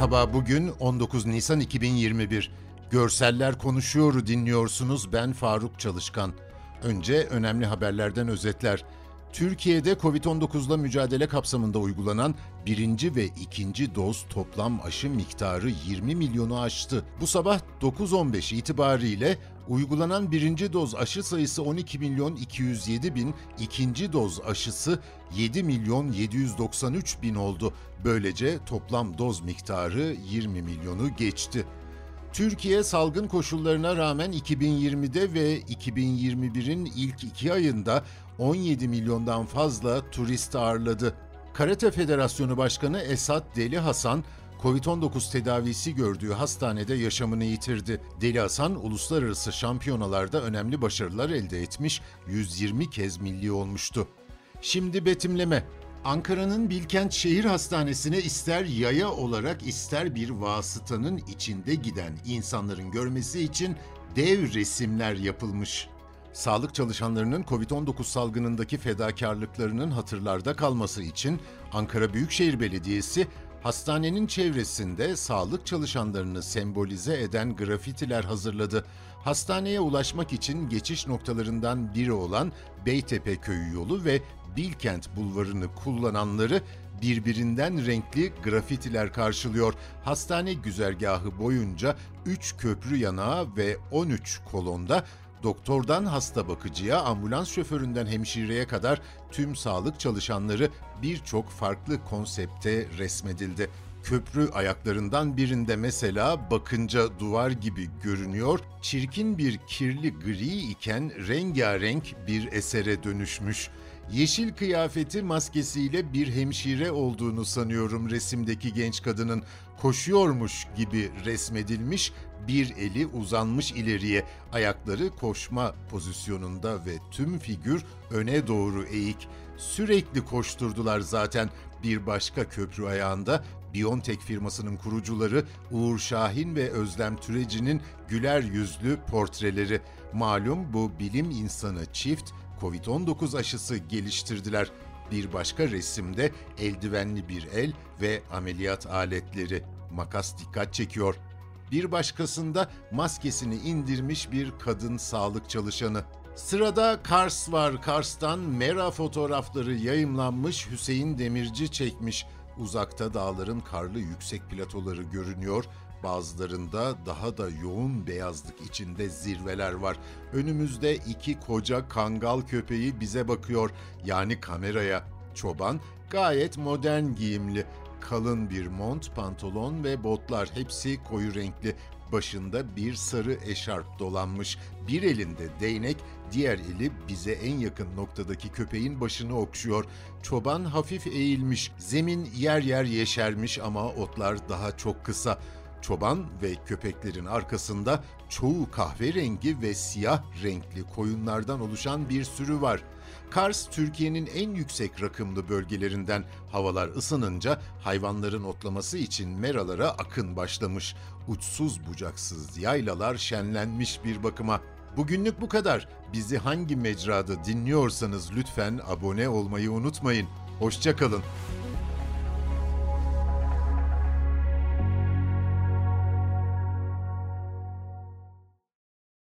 Merhaba, bugün 19 Nisan 2021. Görseller konuşuyor dinliyorsunuz. Ben Faruk Çalışkan. Önce önemli haberlerden özetler. Türkiye'de Covid-19'la mücadele kapsamında uygulanan birinci ve ikinci doz toplam aşı miktarı 20 milyonu aştı. Bu sabah 9.15 itibariyle uygulanan birinci doz aşı sayısı 12 milyon 207 bin, ikinci doz aşısı 7 milyon 793 bin oldu. Böylece toplam doz miktarı 20 milyonu geçti. Türkiye salgın koşullarına rağmen 2020'de ve 2021'in ilk iki ayında 17 milyondan fazla turist ağırladı. Karate Federasyonu Başkanı Esat Deli Hasan, Covid-19 tedavisi gördüğü hastanede yaşamını yitirdi. Deli Hasan, uluslararası şampiyonalarda önemli başarılar elde etmiş, 120 kez milli olmuştu. Şimdi betimleme. Ankara'nın Bilkent Şehir Hastanesi'ne ister yaya olarak ister bir vasıtanın içinde giden insanların görmesi için dev resimler yapılmış. Sağlık çalışanlarının Covid-19 salgınındaki fedakarlıklarının hatırlarda kalması için Ankara Büyükşehir Belediyesi hastanenin çevresinde sağlık çalışanlarını sembolize eden grafitiler hazırladı. Hastaneye ulaşmak için geçiş noktalarından biri olan Beytepe Köyü yolu ve Bilkent Bulvarı'nı kullananları birbirinden renkli grafitiler karşılıyor. Hastane güzergahı boyunca 3 köprü yanağı ve 13 kolonda doktordan hasta bakıcıya, ambulans şoföründen hemşireye kadar tüm sağlık çalışanları birçok farklı konsepte resmedildi. Köprü ayaklarından birinde mesela bakınca duvar gibi görünüyor, çirkin bir kirli gri iken rengarenk bir esere dönüşmüş. Yeşil kıyafeti maskesiyle bir hemşire olduğunu sanıyorum resimdeki genç kadının. Koşuyormuş gibi resmedilmiş, bir eli uzanmış ileriye, ayakları koşma pozisyonunda ve tüm figür öne doğru eğik. Sürekli koşturdular zaten. Bir başka köprü ayağında Biontech firmasının kurucuları Uğur Şahin ve Özlem Türeci'nin güler yüzlü portreleri. Malum bu bilim insanı çift Covid-19 aşısı geliştirdiler. Bir başka resimde eldivenli bir el ve ameliyat aletleri. Makas dikkat çekiyor. Bir başkasında maskesini indirmiş bir kadın sağlık çalışanı. Sırada Kars var. Kars'tan Mera fotoğrafları yayımlanmış Hüseyin Demirci çekmiş. Uzakta dağların karlı yüksek platoları görünüyor. Bazılarında daha da yoğun beyazlık içinde zirveler var. Önümüzde iki koca kangal köpeği bize bakıyor. Yani kameraya. Çoban gayet modern giyimli. Kalın bir mont, pantolon ve botlar hepsi koyu renkli. Başında bir sarı eşarp dolanmış. Bir elinde değnek, diğer eli bize en yakın noktadaki köpeğin başını okşuyor. Çoban hafif eğilmiş. Zemin yer yer yeşermiş ama otlar daha çok kısa. Çoban ve köpeklerin arkasında çoğu kahverengi ve siyah renkli koyunlardan oluşan bir sürü var. Kars, Türkiye'nin en yüksek rakımlı bölgelerinden havalar ısınınca hayvanların otlaması için meralara akın başlamış. Uçsuz bucaksız yaylalar şenlenmiş bir bakıma. Bugünlük bu kadar. Bizi hangi mecrada dinliyorsanız lütfen abone olmayı unutmayın. Hoşçakalın.